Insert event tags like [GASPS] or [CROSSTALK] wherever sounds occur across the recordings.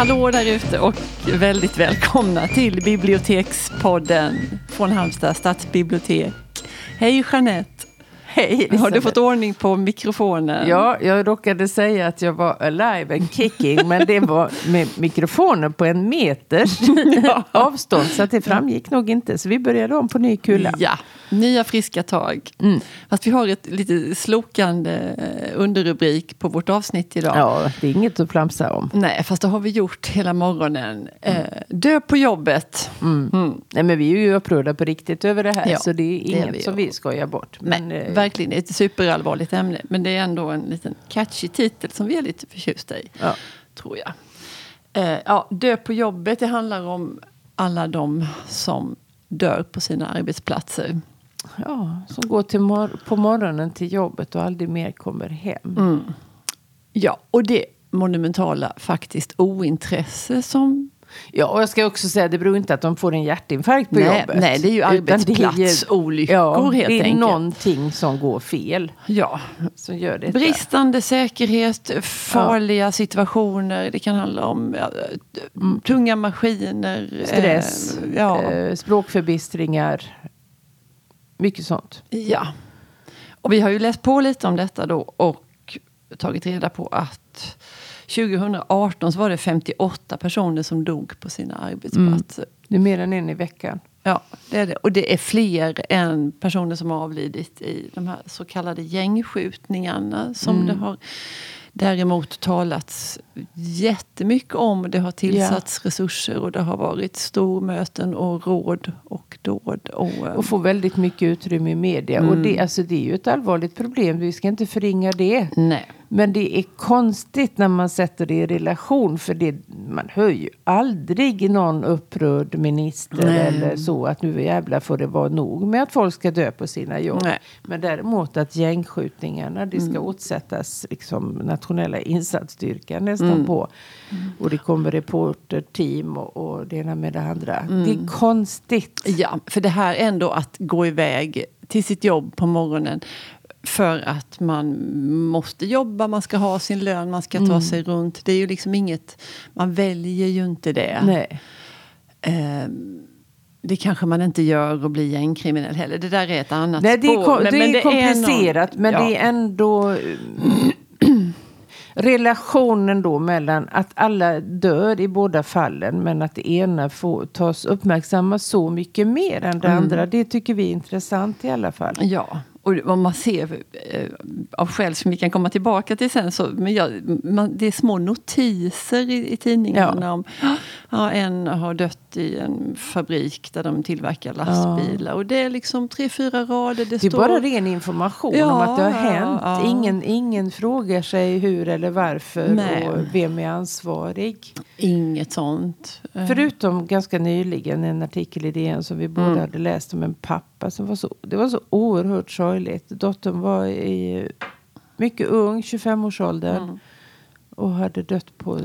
hallå där ute och väldigt välkomna till Bibliotekspodden från Halmstad stadsbibliotek. Hej Jeanette! Hej Elisabeth. Har du fått ordning på mikrofonen? Ja, jag råkade säga att jag var alive and kicking, men det var med mikrofonen på en meters [LAUGHS] ja. avstånd, så att det framgick nog inte. Så vi började om på ny kula. Ja, nya friska tag. Mm. Fast vi har ett lite slokande eh, underrubrik på vårt avsnitt idag. Ja, det är inget att flamsa om. Nej, fast det har vi gjort hela morgonen. Mm. dö på jobbet. Mm. Mm. Nej, men vi är ju upprörda på riktigt över det här, ja, så det är inget det är vi som vi skojar bort. Men, Nej, eh, verkligen ett superallvarligt ämne. Men det är ändå en liten catchy titel som vi är lite förtjusta i. Ja. Tror jag. Eh, ja, dö på jobbet, det handlar om alla de som dör på sina arbetsplatser. Ja, som går till mor på morgonen till jobbet och aldrig mer kommer hem. Mm. Ja, och det monumentala faktiskt ointresse som Ja, och jag ska också säga det beror inte att de får en hjärtinfarkt på nej, jobbet. Nej, det är ju arbetsplatsolyckor ja, helt enkelt. Det är någonting som går fel. Ja. Som gör detta. Bristande säkerhet, farliga ja. situationer. Det kan handla om ja, mm. tunga maskiner. Stress, eh, ja. eh, språkförbistringar. Mycket sånt. Ja. Och vi har ju läst på lite om detta då och tagit reda på att 2018 så var det 58 personer som dog på sina arbetsplatser. Mm. Det är mer än en i veckan. Ja, det är det. Och det är fler än personer som har avlidit i de här så kallade gängskjutningarna. Som mm. det har däremot talats jättemycket om. Det har tillsatts ja. resurser och det har varit stormöten och råd och dåd. Och, och får väldigt mycket utrymme i media. Mm. Och det, alltså, det är ju ett allvarligt problem. Vi ska inte förringa det. Nej. Men det är konstigt när man sätter det i relation. För det, man hör ju aldrig någon upprörd minister Nej. eller så att nu jävlar får det vara nog med att folk ska dö på sina jobb. Nej. Men däremot att gängskjutningarna det ska mm. åtsättas liksom nationella insatsstyrkan nästan mm. på. Mm. Och det kommer reporterteam och, och det ena med det andra. Mm. Det är konstigt. Ja, för det här ändå att gå iväg till sitt jobb på morgonen för att man måste jobba, man ska ha sin lön, man ska ta mm. sig runt. Det är ju liksom inget, man väljer ju inte det. Nej. Eh, det kanske man inte gör och blir gängkriminell heller. Det där är ett annat Nej, det är, spår. Det, men, det är komplicerat, är någon, men ja. det är ändå [CLEARS THROAT] relationen då mellan att alla dör i båda fallen men att det ena får tas uppmärksammas så mycket mer än det mm. andra. Det tycker vi är intressant i alla fall. Ja, och vad man ser eh, av skäl som vi kan komma tillbaka till sen, så, men ja, man, det är små notiser i, i tidningarna ja. om ja, en har dött i en fabrik där de tillverkar lastbilar. Ja. Och det är liksom tre, fyra rader. Det, det är står... bara ren information ja, om att det har hänt. Ingen, ingen frågar sig hur eller varför Nej. och vem är ansvarig. Inget sånt. Förutom ganska nyligen en artikel i DN som vi båda mm. hade läst om en pappa som var så, det var så oerhört sorgligt. Dottern var i mycket ung, 25-årsåldern. Mm. Och hade dött på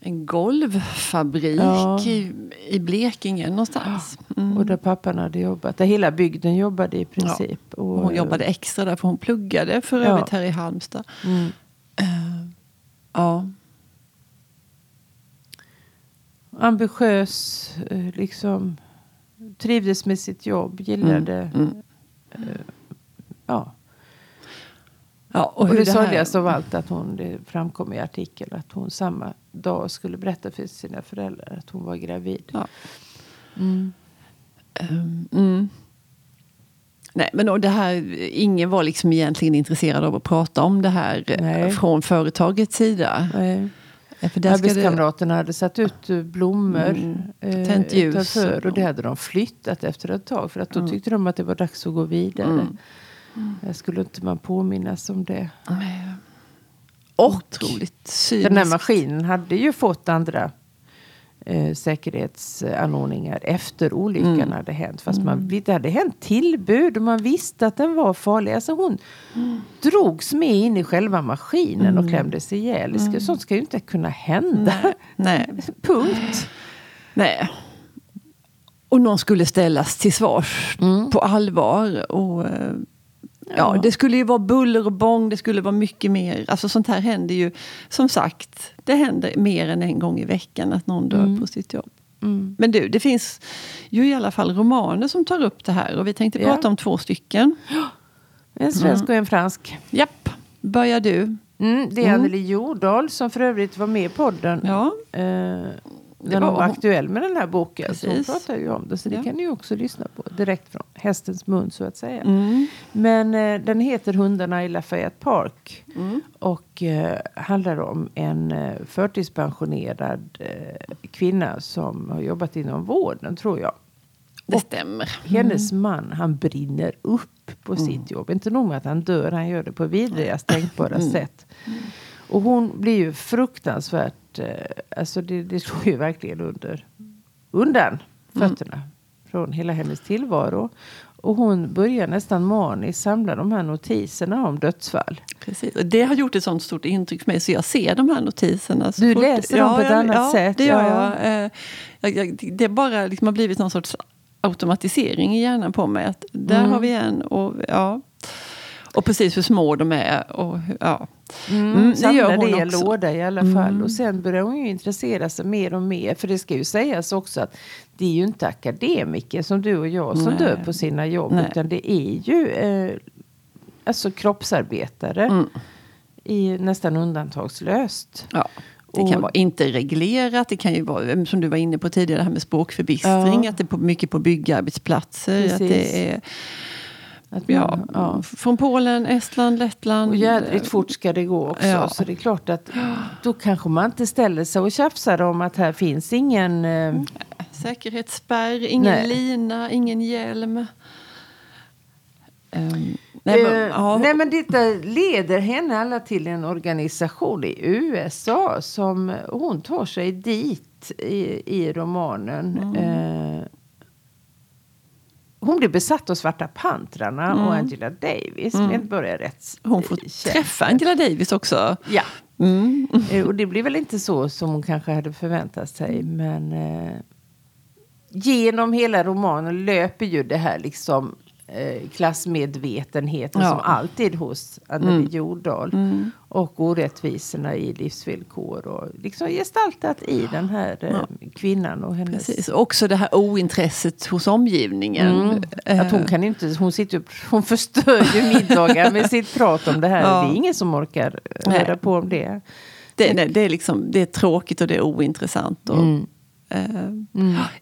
en golvfabrik ja. i, i Blekinge någonstans. Mm. Och där pappan hade jobbat. Där hela bygden jobbade i princip. Ja. Och hon jobbade extra där för hon pluggade för ja. övrigt här i Halmstad. Mm. Uh, ja. Ambitiös, eh, liksom. Trivdes med sitt jobb, gillade. Mm. Uh, ja. Ja, och, och det, det sorgligaste av allt att hon, det framkom i artikeln att hon samma dag skulle berätta för sina föräldrar att hon var gravid. Ja. Mm. Um, mm. Nej, men det här, ingen var liksom egentligen intresserad av att prata om det här eh, Nej. från företagets sida. Nej. För Arbetskamraterna det... hade satt ut eh, blommor mm, eh, tänt ljus utanför, och det hade de flyttat efter ett tag för att då mm. tyckte de att det var dags att gå vidare. Mm. Mm. skulle inte man påminnas om det. Och den här maskinen hade ju fått andra eh, säkerhetsanordningar efter olyckan mm. hade hänt. Fast mm. man, det hade hänt tillbud och man visste att den var farlig. Alltså hon mm. drogs med in i själva maskinen mm. och klämdes ihjäl. Mm. Sånt ska ju inte kunna hända. Nej. Nej. [LAUGHS] Punkt. Nej. Och någon skulle ställas till svars mm. på allvar. Och, eh, Ja, det skulle ju vara buller och bång, det skulle vara mycket mer. Alltså sånt här händer ju, som sagt, det händer mer än en gång i veckan att någon dör Mm. på sitt jobb. Men du, det finns ju i alla fall romaner som tar upp det här och vi tänkte Ja. prata om två stycken. [GASPS] En svensk och en fransk. Japp, börjar du. Mm, det är Anneli Jordahl som för övrigt var med i podden. Ja, Eh, när hon var aktuell med den här boken. Så hon Precis. pratar ju om det. Så det Ja. kan ni ju också lyssna på. Direkt från hästens mun så att säga. mm. Men eh, den heter Hundarna i Lafayette Park. Mm. Och eh, handlar om en eh, förtidspensionerad eh, kvinna som har jobbat inom vården tror jag. det Och stämmer. Hennes man han brinner upp på sitt jobb. Inte nog med att han dör, han gör det på vidrigast tänkbara sätt. Och hon blir ju fruktansvärt, eh, alltså det, det slår ju verkligen under, undan fötterna från hela hennes tillvaro. Och hon börjar nästan maniskt samla de här notiserna om dödsfall. Precis. Och det har gjort ett sånt stort intryck på mig så jag ser de här notiserna. Du fort- läser dem på ett jag- annat ja, sätt, det gör ja. jag. Eh, jag, jag. Det bara liksom har blivit någon sorts automatisering i hjärnan på mig. Att där Mm. har vi en och ja. Och precis hur små de är. Och, ja. Mm, Mm, det gör hon det också. låda i alla fall. Och sen börjar hon ju intressera sig mer och mer. För det ska ju sägas också att det är ju inte akademiker som du och jag som Nej. dör på sina jobb. Nej. Utan det är ju eh, alltså kroppsarbetare. Mm. I nästan undantagslöst. Ja. Det kan vara inte reglerat, det kan ju vara som du var inne på tidigare, det här med språkförbistring, Ja. att det är på, mycket på byggarbetsplatser. Att Precis. det är Att ja, man, ja. från Polen, Estland, Lettland. Och jädrigt fort ska det gå också. Ja. Så det är klart att då kanske man inte ställer sig och tjafsar om att här finns ingen... Eh, Säkerhetsspärr, ingen Nej. lina, ingen hjälm. Ehm, nej, men, Eh, ja, nej men detta leder henne alla till en organisation i USA som hon tar sig dit i, i romanen. Mm. Eh, hon blir besatt av Svarta pantrarna och Angela Davis. Mm. hon får tjänst. träffa Angela Davis också. Ja. Mm. Eh, Och det blir väl inte så som hon kanske hade förväntat sig. Men eh, genom hela romanen löper ju det här liksom eh, klassmedvetenheten Ja. som alltid hos Anneli Mm. Jordahl. Och orättvisorna i livsvillkor. Och liksom gestaltat i den här eh, kvinnan och hennes... Precis. Också det här ointresset hos omgivningen. Mm. Eh, Att hon kan inte, hon sitter hon förstör ju [LAUGHS] middagar med sitt prat om det här. Ja. Det är ingen som orkar Nej. reda på om det. det, nej, det, är liksom, det är tråkigt och det är ointressant. Och, eh,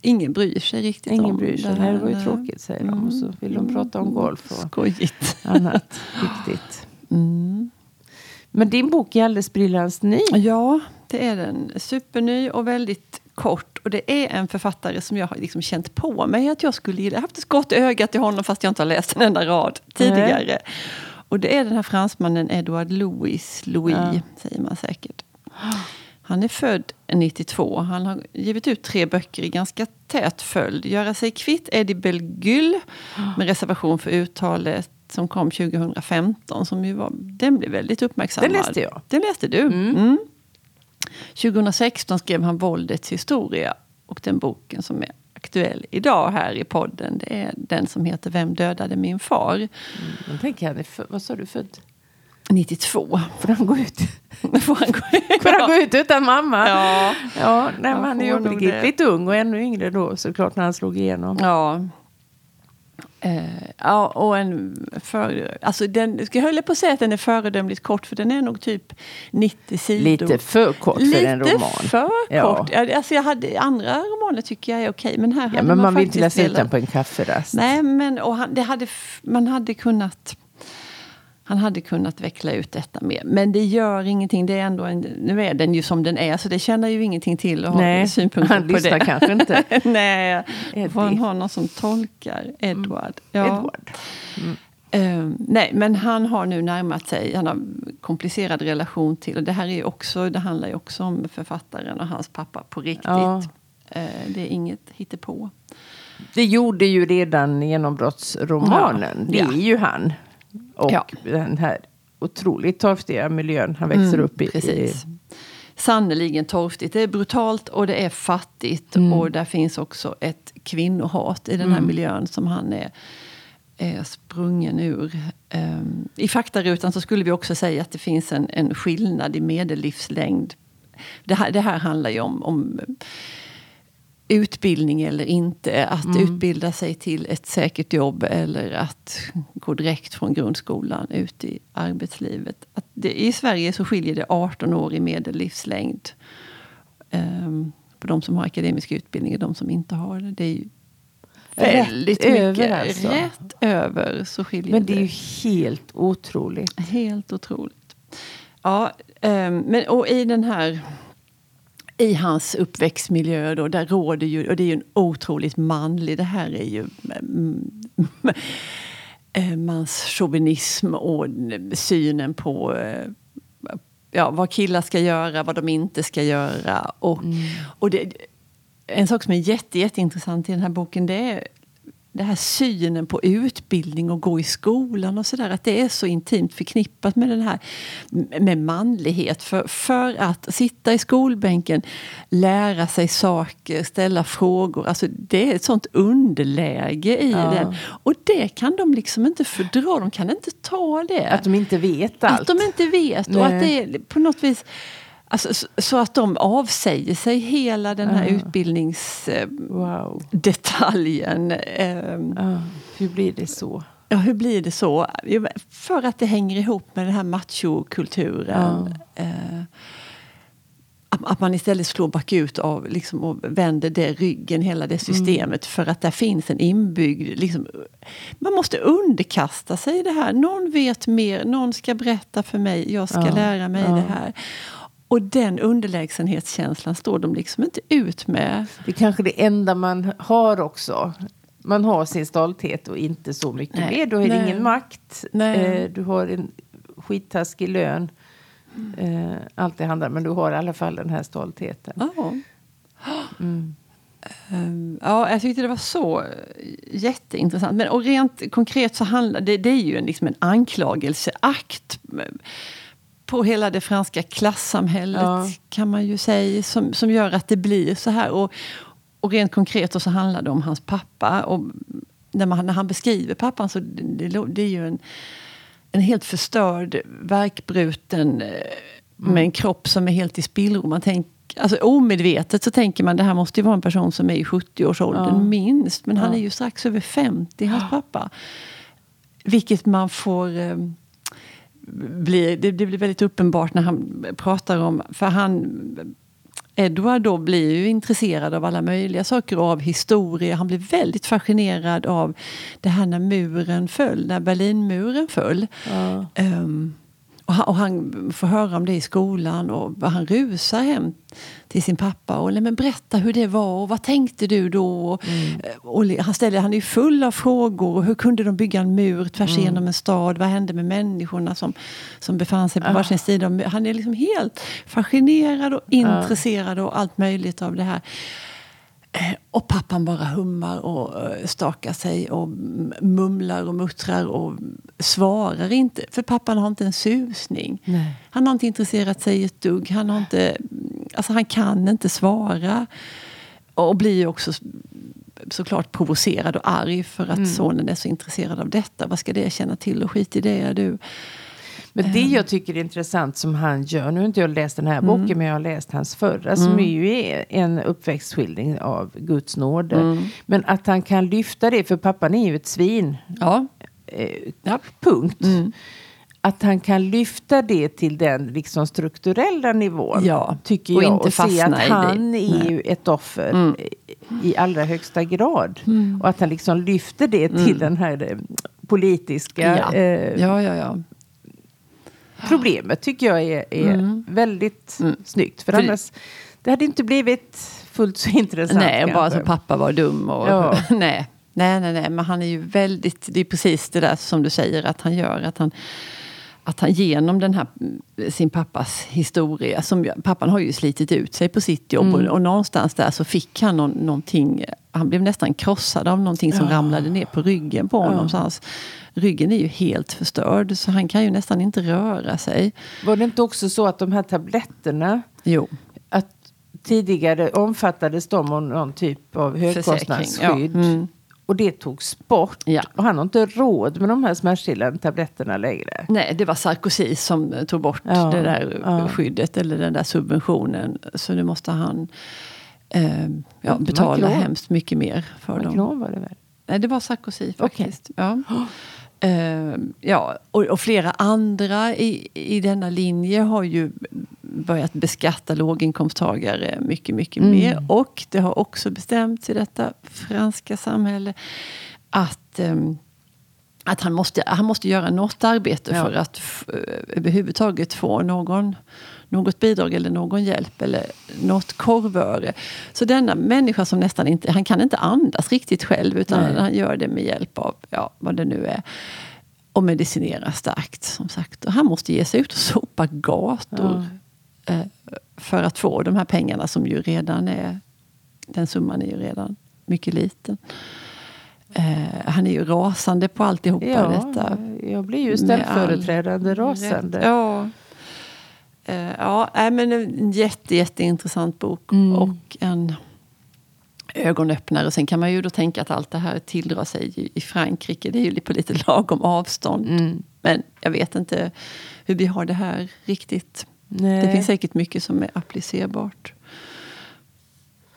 Ingen bryr sig riktigt Mm. Ingen om bryr sig. det Nej, det här. var ju tråkigt säger de. Och så vill de prata om golf och Skojigt. annat viktigt. Mm. Men din bok är alldeles briljans ny. Ja, det är den. Superny och väldigt kort. Och det är en författare som jag har liksom känt på mig att jag skulle gilla. Jag har haft ett gott öga till honom fast jag inte har läst en enda rad tidigare. Och det är den här fransmannen Edouard Louis, Louis Ja. säger man säkert. Han är född 92. Han har givit ut tre böcker i ganska tät följd. Göra sig kvitt Eddie Belgull med reservation för uttalet som kom 2015. Som ju var, den blev väldigt uppmärksammad. Den läste jag. Den läste du? Mm. 2016 skrev han Våldets historia. Och den boken som är aktuell idag här i podden det är den som heter Vem dödade min far? Men tänk, han är för, vad sa du, född? 92. Får han gå ut, [LAUGHS] Får han gå får han gå ut utan mamma? Ja. ja nej, Han men han är ju obegripligt ung och ännu yngre då såklart när han slog igenom. Ja. Eh, ja, och en för, alltså den, ska jag höll på att säga att den är föredömligt kort för den är nog typ 90 sidor. Lite för kort för Lite en roman. för Ja. kort. Ja, Alltså jag hade, andra romaner tycker jag är okej, men här Ja, hade men man vill inte läsa ut den på en kafferast. Nej, men och han, det hade, man hade kunnat... Han hade kunnat veckla ut detta mer. Men det gör ingenting. Det är ändå en, nu är den ju som den är, så det tjänar ju ingenting till att ha Nej, synpunkter han på lyssnar det. kanske inte. [LAUGHS] Nej, Eddie. får han ha någon som tolkar. Edward. Ja. Edward. Eh, nej, men han har nu närmat sig, han har komplicerad relation till, och det här är också, det handlar ju också om författaren och hans pappa på riktigt. Ja. Eh, det är inget hittepå. Det gjorde ju redan genombrottsromanen. Ja, Det är ju han. Och Ja. den här otroligt torftiga miljön han växer upp i. Mm, Precis. Sannerligen torftigt. Det är brutalt och det är fattigt. Och där finns också ett kvinnohat i den här miljön som han är, är sprungen ur. Um, I faktarutan så skulle vi också säga att det finns en, en skillnad i medellivslängd. Det här, det här handlar ju om, om utbildning eller inte. Att mm. utbilda sig till ett säkert jobb eller att gå direkt från grundskolan ut i arbetslivet. Att det, I Sverige så skiljer det 18 år i medellivslängd. Um, på de som har akademisk utbildning och de som inte har det. Det är ju väldigt rätt mycket. Över alltså. Rätt över så skiljer det. Men det är ju helt otroligt. Helt otroligt. Ja, um, men och i den här i hans uppväxtmiljö då, där råder ju, och det är ju en otroligt manlig, det här är ju eh, manschauvinism och synen på eh, ja, vad killar ska göra, vad de inte ska göra. Och, mm. och det, en sak som är jätte, jätteintressant i den här boken det är det här synen på utbildning och gå i skolan och sådär. Att det är så intimt förknippat med den här med manlighet. För, för att sitta i skolbänken, lära sig saker, ställa frågor. Alltså det är ett sånt underläge i ja. den. Och det kan de liksom inte fördra. De kan inte ta det. Att de inte vet allt. Att de inte vet. Nej. Och att det är på något vis Alltså, så att de avsäger sig hela den här uh. utbildningsdetaljen. Eh, uh. Hur blir det så? Ja, hur blir det så? För att det hänger ihop med den här machokulturen. Uh. att man istället slår bakut av, liksom, och vänder det ryggen, hela det systemet. Mm. För att där finns en inbyggd... Liksom, man måste underkasta sig det här. Någon vet mer, någon ska berätta för mig, jag ska lära mig det här. Och den underlägsenhetskänslan står de liksom inte ut med. Det är kanske det enda man har också. Man har sin stolthet och inte så mycket Nej. mer. Du har Nej. ingen makt. Eh, du har en skittaskig lön. Eh, allt det handlar Men du har i alla fall den här stoltheten. Oh. Mm. Um, ja, jag tyckte det var så jätteintressant. Men, och rent konkret så handlar det, det är ju en, liksom en anklagelseakt på hela det franska klassamhället ja. kan man ju säga, som, som gör att det blir så här. Och, och rent konkret så handlar det om hans pappa. Och när, man, när han beskriver pappan så det, det är ju en, en helt förstörd, verkbruten mm. med en kropp som är helt i spillror. Man tänk, alltså omedvetet så tänker man det här måste ju vara en person som är i 70-årsåldern ja. minst. Men ja. han är ju strax över 50, hans pappa. Vilket man får eh, blir, det, det, blir väldigt uppenbart när han pratar om... För han, Edward då blir ju intresserad av alla möjliga saker och av historia. Han blir väldigt fascinerad av det här när muren föll, när Berlinmuren föll. Ja. Um, och han, och han, får höra om det i skolan och han rusar hem till sin pappa och men berätta hur det var och vad tänkte du då? Mm. Och han, ställer, han är full av frågor. Och hur kunde de bygga en mur tvärs mm. igenom en stad? Vad hände med människorna som, som befann sig på ah. varsin sida? Han är liksom helt fascinerad och intresserad och allt möjligt av det här. Eh, och pappan bara hummar och eh, stakar sig och mumlar och muttrar och svarar inte. För pappan har inte en susning. Nej. Han har inte intresserat sig ett dugg. Han, har inte, alltså han kan inte svara. Och blir också såklart provocerad och arg för att mm. sonen är så intresserad av detta. Vad ska det känna till och skit i det du. Men det ehm. jag tycker är intressant som han gör, nu har inte jag läst den här mm. boken men jag har läst hans förra mm. som är ju en uppväxtskildring av Guds nåde. Mm. Men att han kan lyfta det, för pappan är ju ett svin. Ja. Eh, ja. Punkt. Mm. Att han kan lyfta det till den liksom strukturella nivån. Ja. Tycker och jag. Inte och se att han är ju ett offer mm. i allra högsta grad. Och att han liksom lyfter det till den här eh, politiska ja. Eh, ja, ja, ja problemet tycker jag är, är mm. väldigt mm. snyggt. För, för annars, det hade inte blivit fullt så [LAUGHS] intressant. Nej, bara så pappa var dum. Och, ja. [LAUGHS] nej. nej, nej, nej, men han är ju väldigt, det är precis det där som du säger att han gör. Att han, att han genom den här, sin pappas historia, som, pappan har ju slitit ut sig på sitt jobb mm. och, och, någonstans där så fick han någon, någonting, han blev nästan krossad av någonting som ja. ramlade ner på ryggen på honom. Ja. Så hans, ryggen är ju helt förstörd så han kan ju nästan inte röra sig. Var det inte också så att de här tabletterna, jo. att tidigare omfattades de av någon typ av högkostnadsskydd? Ja. Mm. Och det togs bort. Ja. Och han har inte råd med de här smärtstillande tabletterna längre. Nej, det var Sarkozy som eh, tog bort Ja, det där ja. skyddet eller den där subventionen. Så nu måste han eh, ja, betala Macron. hemskt mycket mer för dem. Macron var det väl? Nej, det var Sarkozy faktiskt. Ja. [GASPS] Eh, ja, och, och flera andra i, i denna linje har ju börjat beskatta låginkomsttagare mycket, mycket Mm. mer. Och det har också bestämts i detta franska samhälle att ehm, att han måste, han måste göra något arbete Ja. för att eh, överhuvudtaget få någon, något bidrag eller någon hjälp eller något korvöre. Så denna människa som nästan inte, han kan inte andas riktigt själv utan Nej. han gör det med hjälp av ja, vad det nu är. Och medicinerar starkt som sagt. Och han måste ge sig ut och sopa gator. Eh, för att få de här pengarna som ju redan är, den summan är ju redan mycket liten. Eh, han är ju rasande på alltihopa Ja, detta. jag blir ju ställföreträdande all rasande. Ja. Eh, ja, men en jätte, jätteintressant bok. Mm. Och en ögonöppnare. Sen kan man ju då tänka att allt det här tilldrar sig i- Frankrike. Det är ju på lite lagom avstånd. Mm. Men jag vet inte hur vi har det här riktigt. Nej. Det finns säkert mycket som är applicerbart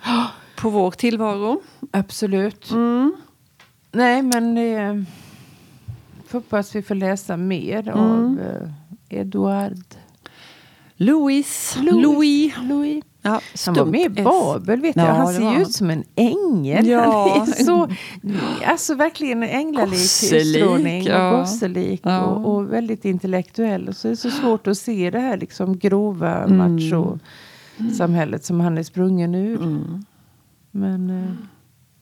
[GASPS] på vår tillvaro. Absolut. Mm. Nej, men eh, hoppas vi får läsa mer Mm. av eh, Eduard Louis. Louis. Louis. Louis. Ja, Han var med i. Babel, vet Ja, jag. Han ser ju ut som en ängel. Ja. Så, alltså verkligen en änglalik utstrålning. ja. Och gosselik Ja. och, och väldigt intellektuell. Och så är det så svårt att se det här liksom grova Mm. macho-samhället som han är sprungen ur. Mm. Men eh,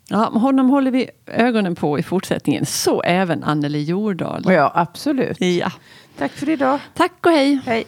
Ja, honom håller vi ögonen på i fortsättningen. Så även Anneli Jordahl. ja, absolut. Ja. Tack för idag. Tack och hej. Hej.